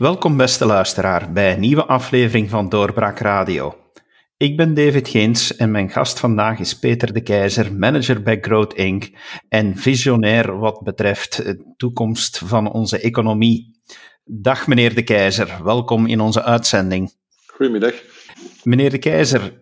Welkom beste luisteraar bij een nieuwe aflevering van Doorbraak Radio. Ik ben David Geens en mijn gast vandaag is Peter de Keizer, manager bij Growth Inc. en visionair wat betreft de toekomst van onze economie. Dag meneer de Keizer, welkom in onze uitzending. Goedemiddag. Meneer de Keizer,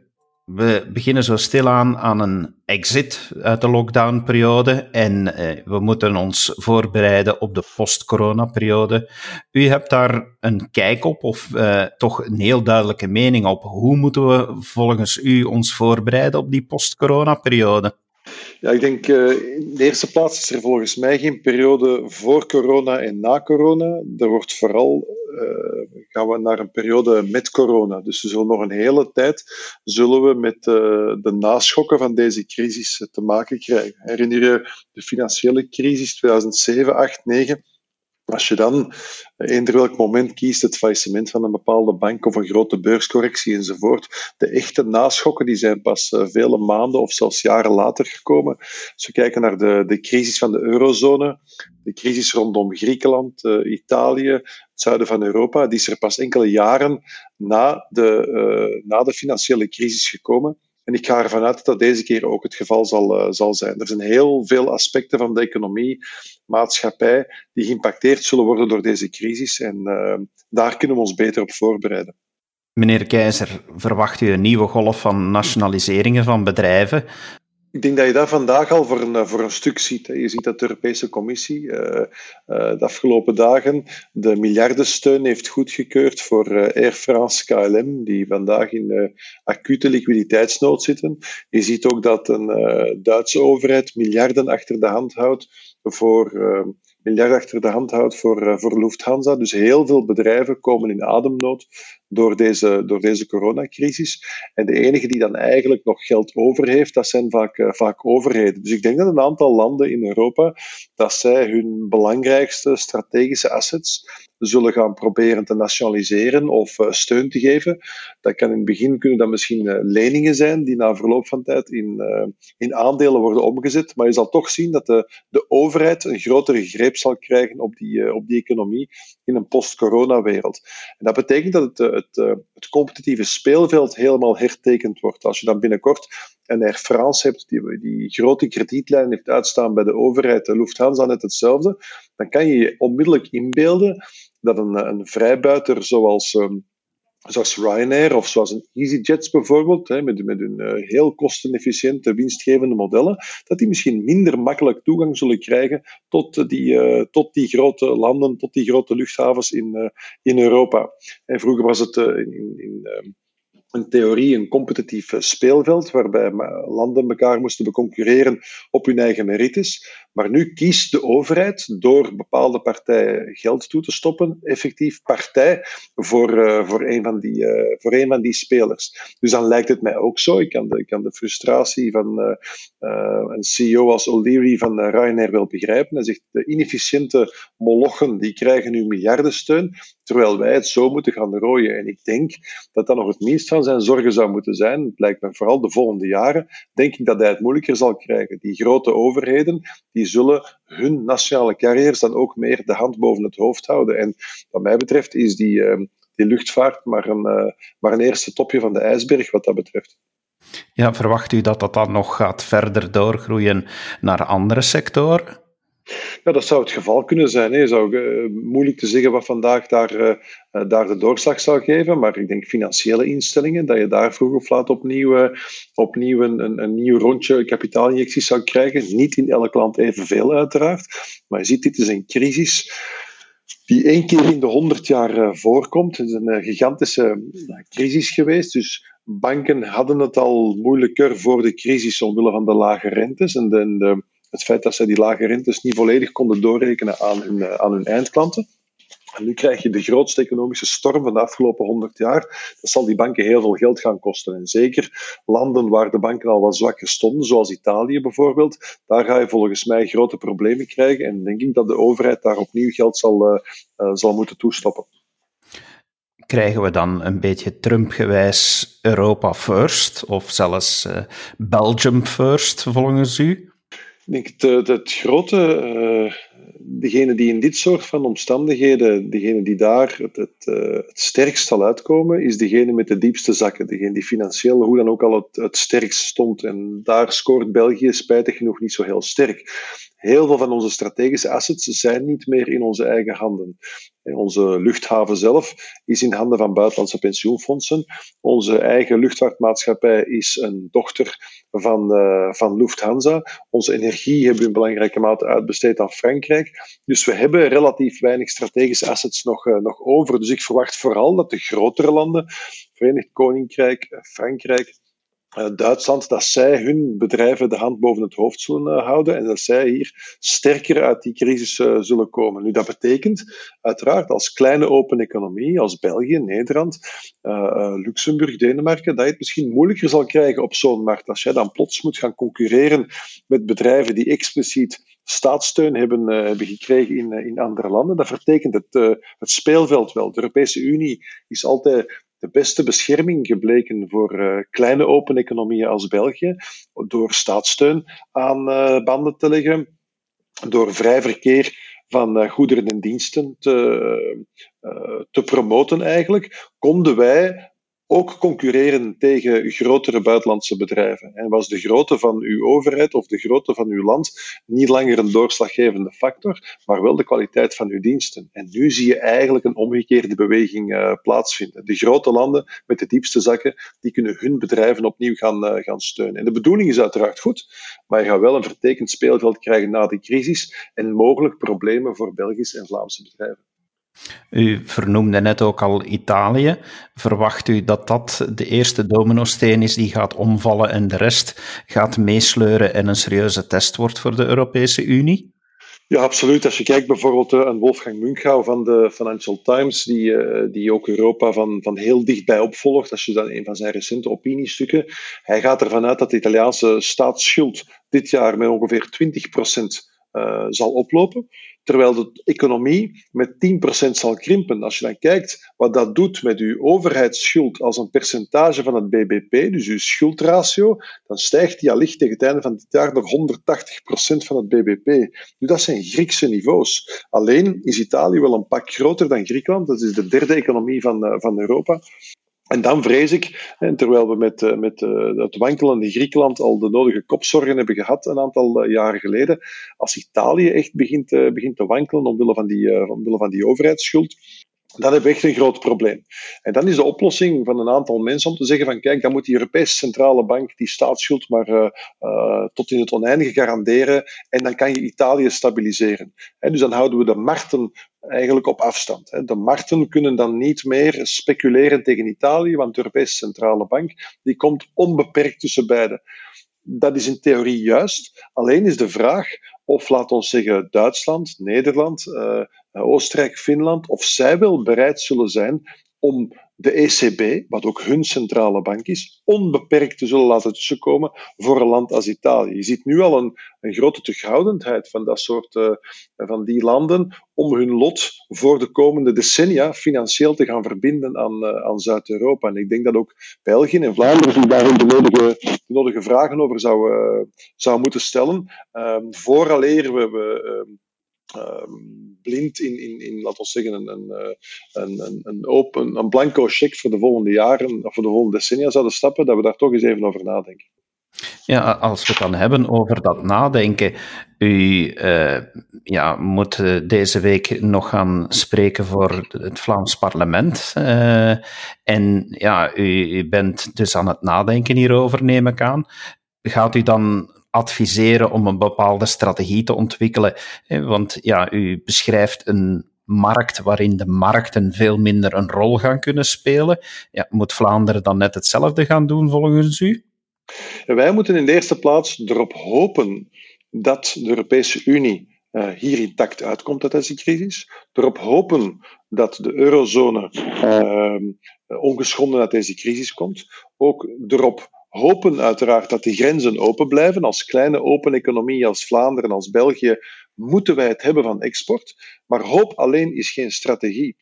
we beginnen zo stilaan aan een exit uit de lockdownperiode en eh, we moeten ons voorbereiden op de post-corona-periode. U hebt daar een kijk op of eh, toch een heel duidelijke mening op. Hoe moeten we volgens u ons voorbereiden op die post-corona-periode? Ja, ik denk in de eerste plaats is er volgens mij geen periode voor corona en na corona. Er wordt vooral uh, gaan we naar een periode met corona. Dus we zullen nog een hele tijd zullen we met uh, de naschokken van deze crisis te maken krijgen. Herinner je de financiële crisis 2007, 8, 9? Als je dan eender welk moment kiest, het faillissement van een bepaalde bank of een grote beurscorrectie enzovoort, de echte naschokken die zijn pas uh, vele maanden of zelfs jaren later gekomen. Als we kijken naar de, de crisis van de eurozone, de crisis rondom Griekenland, uh, Italië, het zuiden van Europa, die is er pas enkele jaren na de, uh, na de financiële crisis gekomen. En ik ga ervan uit dat dat deze keer ook het geval zal, uh, zal zijn. Er zijn heel veel aspecten van de economie, maatschappij, die geïmpacteerd zullen worden door deze crisis. En uh, daar kunnen we ons beter op voorbereiden. Meneer Keizer, verwacht u een nieuwe golf van nationaliseringen van bedrijven? Ik denk dat je daar vandaag al voor een, voor een stuk ziet. Je ziet dat de Europese Commissie uh, uh, de afgelopen dagen de miljardensteun heeft goedgekeurd voor Air France KLM, die vandaag in acute liquiditeitsnood zitten. Je ziet ook dat een Duitse overheid miljarden achter de hand houdt voor miljard achter de hand houdt voor, voor Lufthansa. Dus heel veel bedrijven komen in ademnood door deze, door deze coronacrisis. En de enige die dan eigenlijk nog geld over heeft, dat zijn vaak, uh, vaak overheden. Dus ik denk dat een aantal landen in Europa, dat zij hun belangrijkste strategische assets zullen gaan proberen te nationaliseren of uh, steun te geven. Dat kan in het begin kunnen dat misschien uh, leningen zijn die na verloop van tijd in, in aandelen worden omgezet. Maar je zal toch zien dat de, de overheid een grotere greep zal krijgen op die, op die economie in een post-corona wereld. En dat betekent dat het het, het competitieve speelveld helemaal hertekend wordt. Als je dan binnenkort een Air France hebt die, die grote kredietlijn heeft uitstaan bij de overheid, de Lufthansa net hetzelfde, dan kan je je onmiddellijk inbeelden dat een, een vrijbuiter zoals, um, zoals Ryanair of zoals een EasyJet bijvoorbeeld, hè, met, met hun uh, heel kostenefficiënte, winstgevende modellen, dat die misschien minder makkelijk toegang zullen krijgen tot die, uh, tot die grote landen, tot die grote luchthavens in, in Europa. En vroeger was het in, in een theorie, een competitief speelveld, waarbij landen elkaar moesten beconcurreren op hun eigen merites. Maar nu kiest de overheid, door bepaalde partijen geld toe te stoppen, effectief partij voor, uh, voor, een, van die, uh, voor een van die spelers. Dus dan lijkt het mij ook zo. Ik kan de, ik kan de frustratie van uh, een CEO als O'Leary van Ryanair wel begrijpen. Hij zegt, de inefficiënte molochen die krijgen nu miljardensteun, terwijl wij het zo moeten gaan rooien. En ik denk dat dat nog het minst van zijn zorgen zou moeten zijn. Het lijkt me vooral de volgende jaren, denk ik dat hij het moeilijker zal krijgen. Die grote overheden, die zullen hun nationale carrières dan ook meer de hand boven het hoofd houden. En wat mij betreft is die, uh, die luchtvaart maar een, uh, maar een eerste topje van de ijsberg wat dat betreft. Ja, verwacht u dat dat dan nog gaat verder doorgroeien naar andere sectoren? Ja, dat zou het geval kunnen zijn. Het zou uh, moeilijk te zeggen wat vandaag daar, uh, daar de doorslag zou geven, maar ik denk financiële instellingen, dat je daar vroeg of laat opnieuw, opnieuw een, een, een, nieuw rondje kapitaalinjecties zou krijgen. Niet in elk land evenveel uiteraard, maar je ziet, dit is een crisis die één keer in de honderd jaar voorkomt. Het is een gigantische crisis geweest, dus banken hadden het al moeilijker voor de crisis omwille van de lage rentes en de, de het feit dat zij die lage rentes niet volledig konden doorrekenen aan hun, eh, aan hun eindklanten. En nu krijg je de grootste economische storm van de afgelopen 100 jaar. Dat zal die banken heel veel geld gaan kosten. En zeker landen waar de banken al wat zwakker stonden, zoals Italië bijvoorbeeld, daar ga je volgens mij grote problemen krijgen. En denk ik dat de overheid daar opnieuw geld zal, uh, uh, zal moeten toestoppen. Krijgen we dan een beetje Trump-gewijs Europa first, of zelfs Belgium first, volgens u? Ik denk het, het grote, uh, degene die in dit soort van omstandigheden, degene die daar het, het, uh, het sterkst zal uitkomen, is degene met de diepste zakken. Degene die financieel hoe dan ook al het, het sterkst stond. En daar scoort België spijtig genoeg niet zo heel sterk. Heel veel van onze strategische assets zijn niet meer in onze eigen handen. Onze luchthaven zelf is in handen van buitenlandse pensioenfondsen. Onze eigen luchtvaartmaatschappij is een dochter van, uh, van Lufthansa. Onze energie hebben we in belangrijke mate uitbesteed aan Frankrijk. Dus we hebben relatief weinig strategische assets nog, uh, nog over. Dus ik verwacht vooral dat de grotere landen, Verenigd Koninkrijk, Frankrijk, uh, Duitsland, dat zij hun bedrijven de hand boven het hoofd zullen uh, houden en dat zij hier sterker uit die crisis uh, zullen komen. Nu, dat betekent uiteraard als kleine open economie, als België, Nederland, Luxemburg, Denemarken, dat je het misschien moeilijker zal krijgen op zo'n markt. Als jij dan plots moet gaan concurreren met bedrijven die expliciet staatssteun hebben, hebben gekregen in, in andere landen, dat vertekent het, het speelveld wel. De Europese Unie is altijd de beste bescherming gebleken voor uh, kleine open economieën als België, door staatssteun aan uh, banden te leggen, door vrij verkeer van uh, goederen en diensten te, te promoten eigenlijk, konden wij ook concurreren tegen grotere buitenlandse bedrijven. En was de grootte van uw overheid of de grootte van uw land niet langer een doorslaggevende factor, maar wel de kwaliteit van uw diensten. En nu zie je eigenlijk een omgekeerde beweging uh, plaatsvinden. De grote landen met de diepste zakken, die kunnen hun bedrijven opnieuw gaan, uh, gaan steunen. En de bedoeling is uiteraard goed, maar je gaat wel een vertekend speelveld krijgen na de crisis en mogelijk problemen voor Belgische en Vlaamse bedrijven. U vernoemde net ook al Italië. Verwacht u dat dat de eerste dominosteen is die gaat omvallen en de rest gaat meesleuren en een serieuze test wordt voor de Europese Unie? Ja, absoluut. Als je kijkt bijvoorbeeld aan eh, Wolfgang Munchau van de Financial Times, die, eh, die ook Europa van, van heel dichtbij opvolgt, als je dan een van zijn recente opiniestukken, hij gaat ervan uit dat de Italiaanse staatsschuld dit jaar met ongeveer 20 procent uh, zal oplopen terwijl de economie met 10% zal krimpen. Als je dan kijkt wat dat doet met uw overheidsschuld als een percentage van het BBP, dus uw schuldratio, dan stijgt die allicht tegen het einde van dit jaar naar 180% van het BBP. Nu, dat zijn Griekse niveaus. Alleen is Italië wel een pak groter dan Griekenland, dat is de derde economie van, uh, van Europa. En dan vrees ik, terwijl we met, eh, met eh, het wankelende Griekenland al de nodige kopzorgen hebben gehad een aantal eh, jaren geleden, als Italië echt begint, begint te wankelen omwille van die, omwille van die overheidsschuld, dan hebben we echt een groot probleem. En dan is de oplossing van een aantal mensen om te zeggen van kijk, dan moet die Europese Centrale Bank die staatsschuld maar uh, uh, tot in het oneindige garanderen en dan kan je Italië stabiliseren. dus dan houden we de markten eigenlijk op afstand. De markten kunnen dan niet meer speculeren tegen Italië, want de Europese Centrale Bank die komt onbeperkt tussen beiden. Dat is in theorie juist. Alleen is de vraag of, laat ons zeggen, Duitsland, Nederland, uh, Oostenrijk, Finland, of zij wel bereid zullen zijn om de ECB, wat ook hun centrale bank is, onbeperkt te zullen laten tussenkomen voor een land als Italië. Je ziet nu al een, een grote terughoudendheid van dat soort uh, van die landen om hun lot voor de komende decennia financieel te gaan verbinden aan, uh, aan Zuid-Europa. En ik denk dat ook België en Vlaanderen daar de nodige, de nodige vragen over zou, uh, zou moeten stellen, ehm, vooraleer we, we Ehm, blind in, in, in, laten we zeggen, een, een, eh, een, een, open, een blanco check voor de volgende jaren of voor de volgende decennia zouden stappen, dat we daar toch eens even over nadenken. Ja, als we het dan hebben over dat nadenken. U uh, ja, moet eh, deze week nog gaan spreken voor het Vlaams parlement. En ja, u, u, bent dus aan het nadenken hierover, neem ik aan. Gaat u dan adviseren om een bepaalde strategie te ontwikkelen. Want ja, u beschrijft een markt waarin de markten veel minder een rol gaan kunnen spelen. Ja, moet Vlaanderen dan net hetzelfde gaan doen volgens u? Wij moeten in de eerste plaats erop hopen dat de Europese Unie uh, hier intact uitkomt uit deze crisis. Erop hopen dat de eurozone uh, ongeschonden uit deze crisis komt. Ook erop hopen uiteraard dat de grenzen open blijven. Als kleine open economie als Vlaanderen, als België, moeten wij het hebben van export. Maar hoop alleen is geen strategie.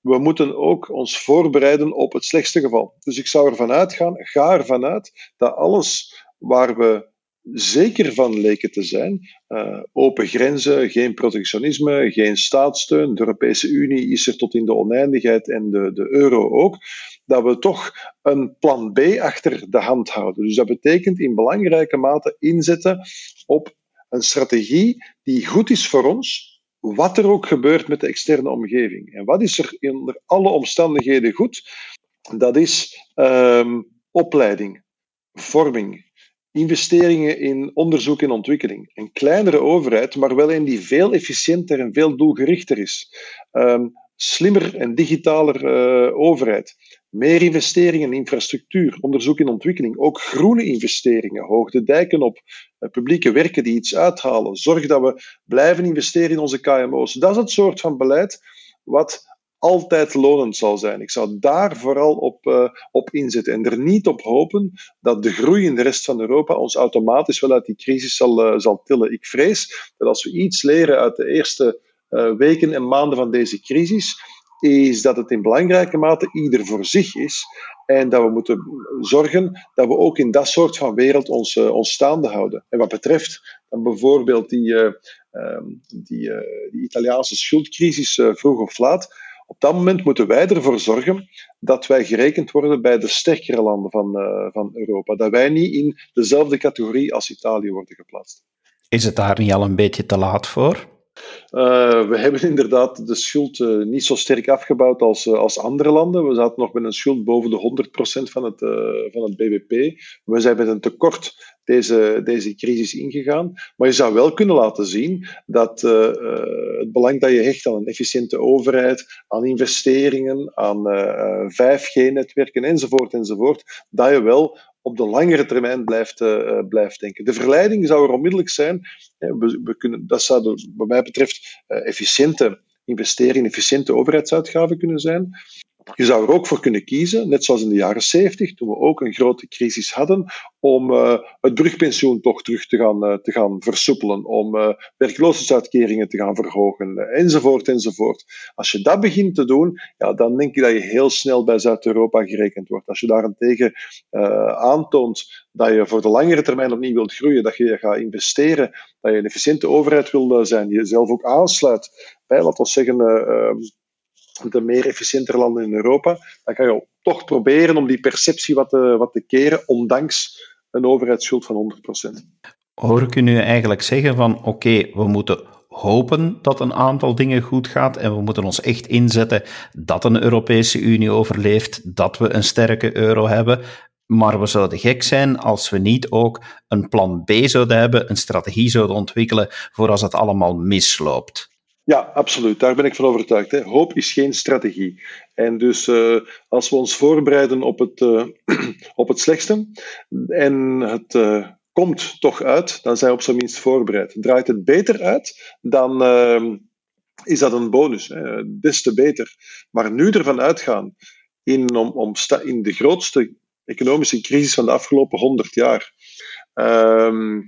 We moeten ook ons voorbereiden op het slechtste geval. Dus ik zou ervan uitgaan, ga ervan uit dat alles waar we zeker van leken te zijn. Uh, open grenzen, geen protectionisme, geen staatssteun. De Europese Unie is er tot in de oneindigheid en de, de euro ook. Dat we toch een plan B achter de hand houden. Dus dat betekent in belangrijke mate inzetten op een strategie die goed is voor ons, wat er ook gebeurt met de externe omgeving. En wat is er onder alle omstandigheden goed? Dat is um, opleiding, vorming, investeringen in onderzoek en ontwikkeling. Een kleinere overheid, maar wel een die veel efficiënter en veel doelgerichter is. Um, slimmer en digitaler uh, overheid. Meer investeringen in infrastructuur, onderzoek en ontwikkeling. Ook groene investeringen. Hoog de dijken op. Uh, publieke werken die iets uithalen. Zorg dat we blijven investeren in onze KMO's. Dat is het soort van beleid wat altijd lonend zal zijn. Ik zou daar vooral op, uh, op inzetten en er niet op hopen dat de groei in de rest van Europa ons automatisch wel uit die crisis zal, zal tillen. Ik vrees dat als we iets leren uit de eerste weken en maanden van deze crisis, is dat het in belangrijke mate ieder voor zich is en dat we moeten zorgen dat we ook in dat soort van wereld ons, ons staande houden. En wat betreft dan bijvoorbeeld die, ehm, die, die Italiaanse schuldcrisis vroeg of laat, op dat moment moeten wij ervoor zorgen dat wij gerekend worden bij de sterkere landen van, van Europa. Dat wij niet in dezelfde categorie als Italië worden geplaatst. Is het daar niet al een beetje te laat voor? Uh, we hebben inderdaad de schuld uh, niet zo sterk afgebouwd als, uh, als andere landen. We zaten nog met een schuld boven de 100% van het, van het BBP. We zijn met een tekort deze, deze crisis ingegaan. Maar je zou wel kunnen laten zien dat het belang dat je hecht aan een efficiënte overheid, aan investeringen, aan 5G-netwerken enzovoort, enzovoort, dat je wel op de langere termijn blijft, uh, blijft denken. De verleiding zou er onmiddellijk zijn. We, we kunnen, dat zou wat mij betreft uh, efficiënte investeringen, efficiënte overheidsuitgaven kunnen zijn. Je zou er ook voor kunnen kiezen, net zoals in de jaren 70, toen we ook een grote crisis hadden, om uh, het brugpensioen toch terug te gaan, uh, te gaan versoepelen, om uh, werkloosheidsuitkeringen te gaan verhogen, enzovoort, enzovoort. Als je dat begint te doen, ja, dan denk ik dat je heel snel bij Zuid-Europa gerekend wordt. Als je daarentegen aantoont dat je voor de langere termijn opnieuw wilt groeien, dat je gaat investeren, dat je een efficiënte overheid wil zijn, die jezelf ook aansluit bij, laten we zeggen, ehm, de meer efficiëntere landen in Europa, dan kan je toch proberen om die perceptie wat te, wat te keren, ondanks een overheidsschuld van 100%. Hoor ik u nu eigenlijk zeggen van oké, we moeten hopen dat een aantal dingen goed gaat en we moeten ons echt inzetten dat een Europese Unie overleeft, dat we een sterke euro hebben. Maar we zouden gek zijn als we niet ook een plan B zouden hebben, een strategie zouden ontwikkelen voor als het allemaal misloopt. Ja, absoluut. Daar ben ik van overtuigd. Hè. Hoop is geen strategie. En dus uh, als we ons voorbereiden op het, uh, op het slechtste en het uh, komt toch uit, dan zijn we op zijn minst voorbereid. Draait het beter uit, dan ehm, is dat een bonus. Hè. Des te beter. Maar nu ervan uitgaan, in, om, om in de grootste economische crisis van de afgelopen honderd jaar. Ehm,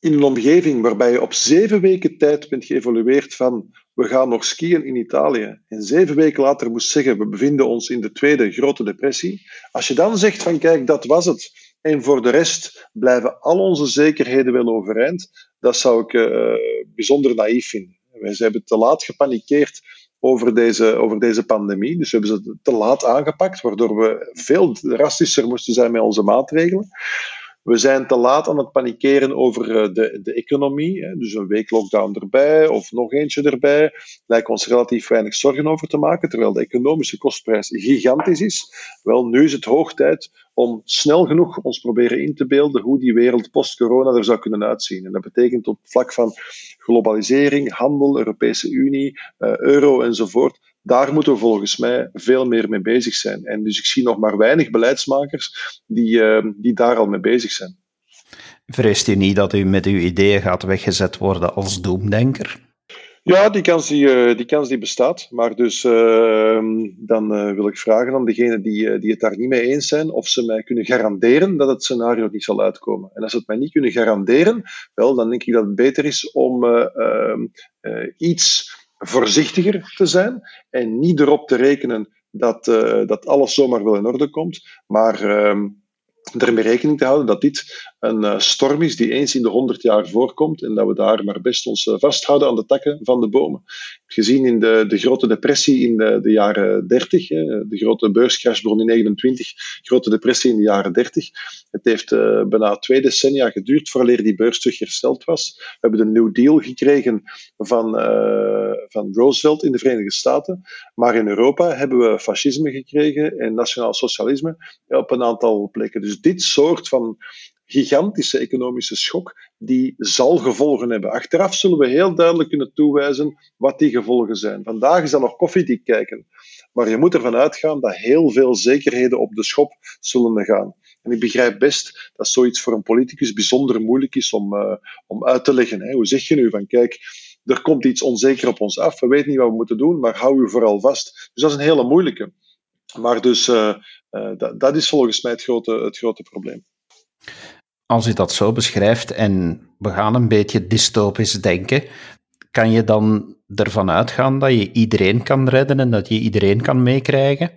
in een omgeving waarbij je op zeven weken tijd bent geëvolueerd van we gaan nog skiën in Italië en zeven weken later moest zeggen we bevinden ons in de tweede grote depressie. Als je dan zegt van kijk, dat was het en voor de rest blijven al onze zekerheden wel overeind, dat zou ik uh, bijzonder naïef vinden. Wij hebben te laat gepanikeerd over deze, over deze pandemie. Dus we hebben ze te laat aangepakt, waardoor we veel drastischer moesten zijn met onze maatregelen. We zijn te laat aan het panikeren over eh, de, de economie. Dus een week lockdown erbij of nog eentje erbij. Lijken ons relatief weinig zorgen over te maken, terwijl de economische kostprijs gigantisch is. Wel, nu is het hoog tijd om snel genoeg ons proberen in te beelden hoe die wereld post-corona er zou kunnen uitzien. En dat betekent op vlak van globalisering, handel, Europese Unie, uh, euro enzovoort daar moeten we volgens mij veel meer mee bezig zijn. En dus ik zie nog maar weinig beleidsmakers die, uh, die daar al mee bezig zijn. Vreest u niet dat u met uw ideeën gaat weggezet worden als doemdenker? Ja, die kans die, uh, die, kans die bestaat. Maar dus uh, dan uh, wil ik vragen aan degenen die, die het daar niet mee eens zijn, of ze mij kunnen garanderen dat het scenario niet zal uitkomen. En als ze het mij niet kunnen garanderen, wel, dan denk ik dat het beter is om ehm, iets voorzichtiger te zijn en niet erop te rekenen dat, uh, dat alles zomaar wel in orde komt, maar uh, ermee rekening te houden dat dit een storm is die eens in de 100 jaar voorkomt en dat we daar maar best ons vasthouden aan de takken van de bomen. Gezien in de, de grote depressie in de, de jaren 30, de grote beurscrash begon in 29, grote depressie in de jaren 30. Het heeft bijna twee decennia geduurd voordat die beurs terug hersteld was. We hebben de New Deal gekregen van, van Roosevelt in de Verenigde Staten, maar in Europa hebben we fascisme gekregen en nationaal socialisme op een aantal plekken. Dus dit soort van gigantische economische schok, die zal gevolgen hebben. Achteraf zullen we heel duidelijk kunnen toewijzen wat die gevolgen zijn. Vandaag is dat nog koffiedik kijken. Maar je moet ervan uitgaan dat heel veel zekerheden op de schop zullen gaan. En ik begrijp best dat zoiets voor een politicus bijzonder moeilijk is om, uh, om uit te leggen. Hè. Hoe zeg je nu van, kijk, er komt iets onzeker op ons af, we weten niet wat we moeten doen, maar hou u vooral vast. Dus dat is een hele moeilijke. Maar dus, uh, uh, dat, dat is volgens mij het grote, het grote probleem. Als u dat zo beschrijft en we gaan een beetje dystopisch denken, kan je dan ervan uitgaan dat je iedereen kan redden en dat je iedereen kan meekrijgen?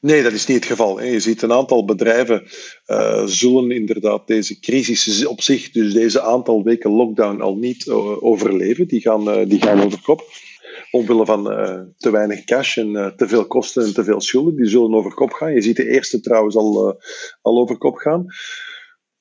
Nee, dat is niet het geval. Je ziet een aantal bedrijven uh, zullen inderdaad deze crisis op zich, dus deze aantal weken lockdown, al niet uh, overleven. Die gaan, uh, die gaan over kop. Omwille van te weinig cash en te veel kosten en te veel schulden. Die zullen over kop gaan. Je ziet de eerste trouwens al, al over kop gaan.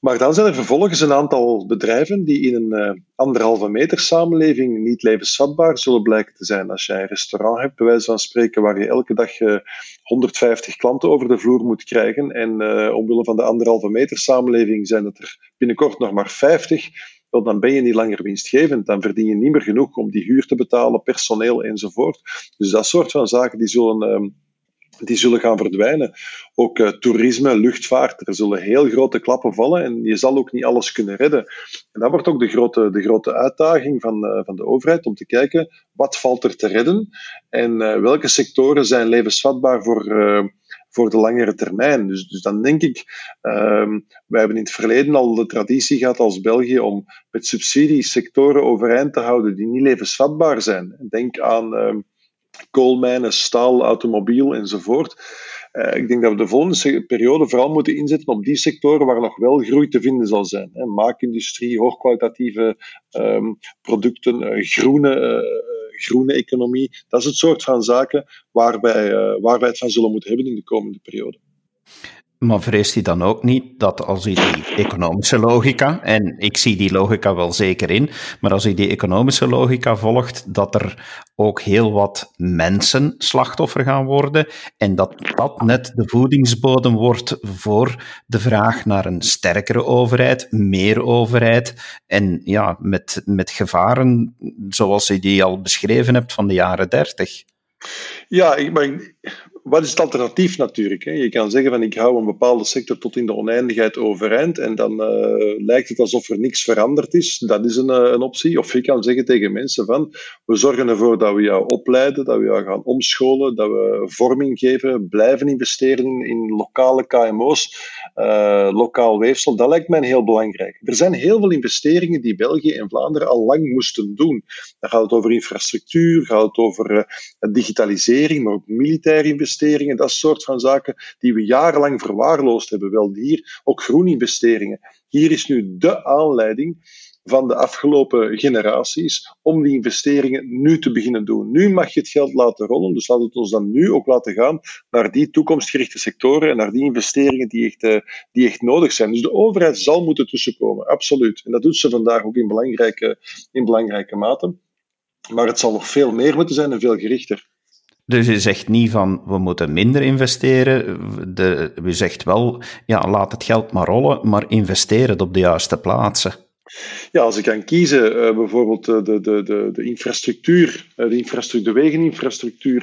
Maar dan zijn er vervolgens een aantal bedrijven die in een uh, anderhalve meter samenleving niet levensvatbaar zullen blijken te zijn. Als jij een restaurant hebt, bij wijze van spreken, waar je elke dag uh, eh, 150 klanten over de vloer moet krijgen en uh, omwille van de anderhalve meter samenleving zijn het er binnenkort nog maar 50, dan ben je niet langer winstgevend. Dan verdien je niet meer genoeg om die huur te betalen, personeel enzovoort. Dus dat soort van zaken die zullen ehm, die zullen gaan verdwijnen. Ook uh, toerisme, luchtvaart, er zullen heel grote klappen vallen en je zal ook niet alles kunnen redden. En dat wordt ook de grote, de grote uitdaging van, uh, van de overheid om te kijken wat valt er te redden en uh, welke sectoren zijn levensvatbaar voor, voor de langere termijn. Dus, dus dan denk ik, ehm, wij hebben in het verleden al de traditie gehad als België om met subsidies sectoren overeind te houden die niet levensvatbaar zijn. Denk aan ehm, koolmijnen, staal, automobiel enzovoort. Uh, ik denk dat we de volgende periode vooral moeten inzetten op die sectoren waar nog wel groei te vinden zal zijn. Hè. Maakindustrie, hoogkwalitatieve um, producten, uh, groene, uh, groene economie. Dat is het soort van zaken waar wij, waar wij het van zullen moeten hebben in de komende periode. Maar vreest hij dan ook niet dat als hij die economische logica, en ik zie die logica wel zeker in, maar als hij die economische logica volgt, dat er ook heel wat mensen slachtoffer gaan worden en dat dat net de voedingsbodem wordt voor de vraag naar een sterkere overheid, meer overheid en ja, met, met gevaren zoals je die al beschreven hebt van de jaren dertig. Ja, ik, maar wat is het alternatief natuurlijk? Hè? Je kan zeggen van ik hou een bepaalde sector tot in de oneindigheid overeind en dan uh, lijkt het alsof er niks veranderd is. Dat is een, uh, een optie. Of je kan zeggen tegen mensen van we zorgen ervoor dat we jou opleiden, dat we jou gaan omscholen, dat we vorming geven, blijven investeren in lokale KMO's, eh, lokaal weefsel. Dat lijkt mij heel belangrijk. Er zijn heel veel investeringen die België en Vlaanderen al lang moesten doen. Dan gaat het over infrastructuur, gaat het over digitalisering, maar ook militaire investeringen investeringen, dat soort van zaken die we jarenlang verwaarloosd hebben. Wel hier ook groeninvesteringen. Hier is nu de aanleiding van de afgelopen generaties om die investeringen nu te beginnen doen. Nu mag je het geld laten rollen, dus laat het ons dan nu ook laten gaan naar die toekomstgerichte sectoren en naar die investeringen die echt, uh, die echt nodig zijn. Dus de overheid zal moeten tussenkomen, absoluut. En dat doet ze vandaag ook in belangrijke, in belangrijke mate. Maar het zal nog veel meer moeten zijn en veel gerichter. Dus je zegt niet van we moeten minder investeren. De, u zegt wel, ja, laat het geld maar rollen, maar investeer het op de juiste plaatsen. Ja, als ik kan kiezen, uh, bijvoorbeeld de, de, de, de infrastructuur, uh, de, infrastructuur, de wegeninfrastructuur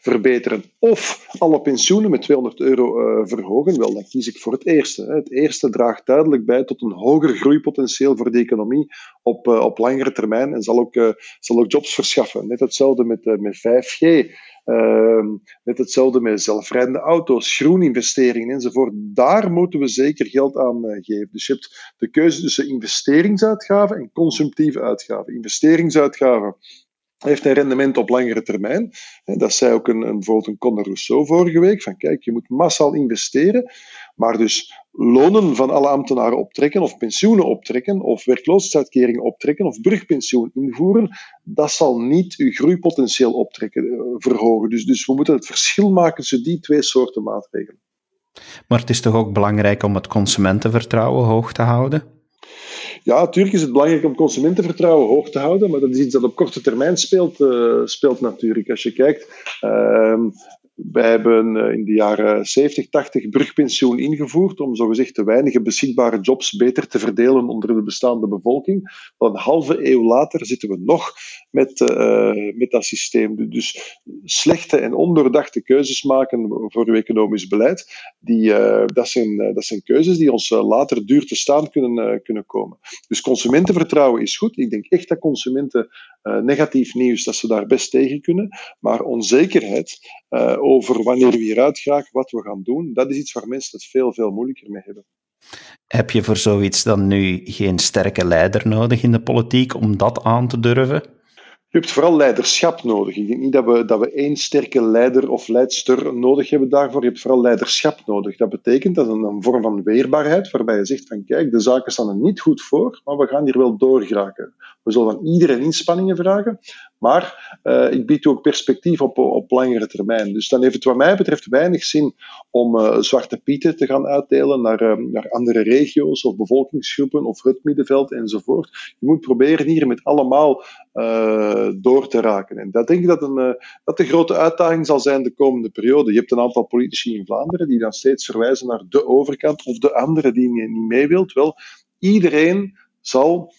verbeteren of alle pensioenen met 200 euro verhogen, wel, dan kies ik voor het eerste. Het eerste draagt duidelijk bij tot een hoger groeipotentieel voor de economie op, op langere termijn en zal ook, zal ook jobs verschaffen. Net hetzelfde met, met 5G. Uh, net hetzelfde met zelfrijdende auto's, groeninvesteringen enzovoort. Daar moeten we zeker geld aan uh, geven. Dus je hebt de keuze tussen investeringsuitgaven en consumptieve uitgaven. Investeringsuitgaven heeft een rendement op langere termijn. Dat zei ook een, bijvoorbeeld een Conor Rousseau vorige week, van kijk, je moet massaal investeren, maar dus lonen van alle ambtenaren optrekken, of pensioenen optrekken, of werkloosheidsuitkeringen optrekken, of brugpensioen invoeren, dat zal niet uw groeipotentieel optrekken, eh, verhogen. Dus, dus we moeten het verschil maken tussen die twee soorten maatregelen. Maar het is toch ook belangrijk om het consumentenvertrouwen hoog te houden? Ja, natuurlijk is het belangrijk om consumentenvertrouwen hoog te houden, maar dat is iets dat op korte termijn speelt, uh, speelt natuurlijk. Als je kijkt, uh, wij hebben eh, in de jaren 70, 80 brugpensioen ingevoerd om zogezegd de weinige beschikbare jobs beter te verdelen onder de bestaande bevolking. een halve eeuw later zitten we nog met, uh, met dat systeem. Dus slechte en ondoordachte keuzes maken voor uw economisch beleid, die, uh, dat, zijn, dat zijn keuzes die ons later duur te staan kunnen, kunnen komen. Dus consumentenvertrouwen is goed. Ik denk echt dat consumenten negatief nieuws, dat ze daar best tegen kunnen. Maar onzekerheid over wanneer we hieruit geraken, wat we gaan doen, dat is iets waar mensen het veel, veel moeilijker mee hebben. Heb je voor zoiets dan nu geen sterke leider nodig in de politiek om dat aan te durven? Je hebt vooral leiderschap nodig. Ik denk niet dat we, dat we één sterke leider of leidster nodig hebben daarvoor. Je hebt vooral leiderschap nodig. Dat betekent dat een, vorm van weerbaarheid, waarbij je zegt van kijk, de zaken staan er niet goed voor, maar we gaan hier wel doorgeraken. We zullen van iedereen inspanningen vragen, maar uh, ik bied ook perspectief op, op langere termijn. Dus dan heeft het wat mij betreft weinig zin om uh, zwarte pieten te gaan uitdelen naar, uh, naar andere regio's of bevolkingsgroepen of het middenveld enzovoort. Je moet proberen hier met allemaal door te raken. En dat denk ik dat, een, dat de grote uitdaging zal zijn de komende periode. Je hebt een aantal politici in Vlaanderen die dan steeds verwijzen naar de overkant of de andere die niet mee wilt. Wel, iedereen zal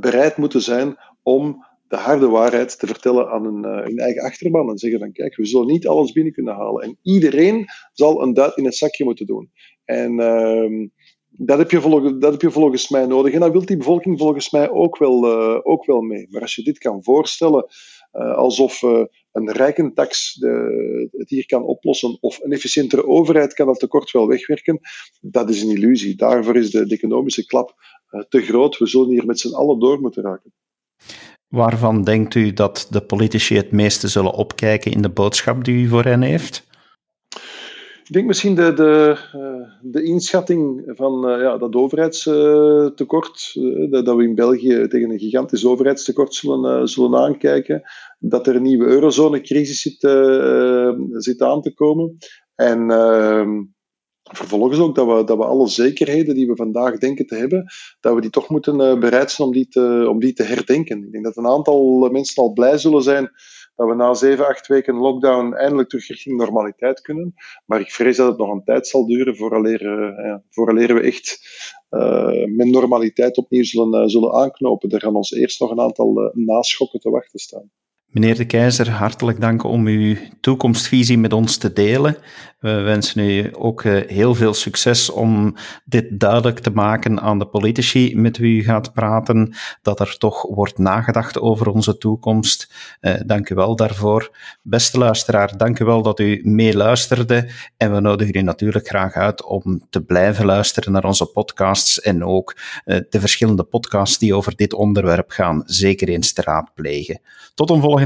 bereid moeten zijn om de harde waarheid te vertellen aan uh, hun, eigen achterban en zeggen van kijk, we zullen niet alles binnen kunnen halen. En iedereen zal een duit in het zakje moeten doen. En uh, dat, heb je volgens, dat heb je volgens mij nodig. En dat wil die bevolking volgens mij ook wel, uh, ook wel mee. Maar als je dit kan voorstellen uh, alsof een rijkentax de, het hier kan oplossen of een efficiëntere overheid kan dat tekort wel wegwerken, dat is een illusie. Daarvoor is de, de economische klap te groot. We zullen hier met z'n allen door moeten raken. Waarvan denkt u dat de politici het meeste zullen opkijken in de boodschap die u voor hen heeft? Ik denk misschien de, de, eh, de inschatting van uh, ja, dat overheidstekort, uh, dat we in België tegen een gigantisch overheidstekort zullen, zullen aankijken, dat er een nieuwe eurozonecrisis zit, zit aan te komen. En ehm, Vervolgens ook dat we, dat we alle zekerheden die we vandaag denken te hebben, dat we die toch moeten uh, bereid zijn om die, te, om die te herdenken. Ik denk dat een aantal mensen al blij zullen zijn dat we na zeven, acht weken lockdown eindelijk terug richting normaliteit kunnen. Maar ik vrees dat het nog een tijd zal duren vooraleer, uh, ja, we echt uh, met normaliteit opnieuw zullen, zullen aanknopen. Er gaan ons eerst nog een aantal naschokken te wachten staan. Meneer de Keizer, hartelijk dank om uw toekomstvisie met ons te delen. We wensen u ook eh, heel veel succes om dit duidelijk te maken aan de politici met wie u gaat praten, dat er toch wordt nagedacht over onze toekomst. Uh, dank u wel daarvoor. Beste luisteraar, dank u wel dat u meeluisterde en we nodigen u natuurlijk graag uit om te blijven luisteren naar onze podcasts en ook uh, de verschillende podcasts die over dit onderwerp gaan, zeker eens te raadplegen. Tot een volgende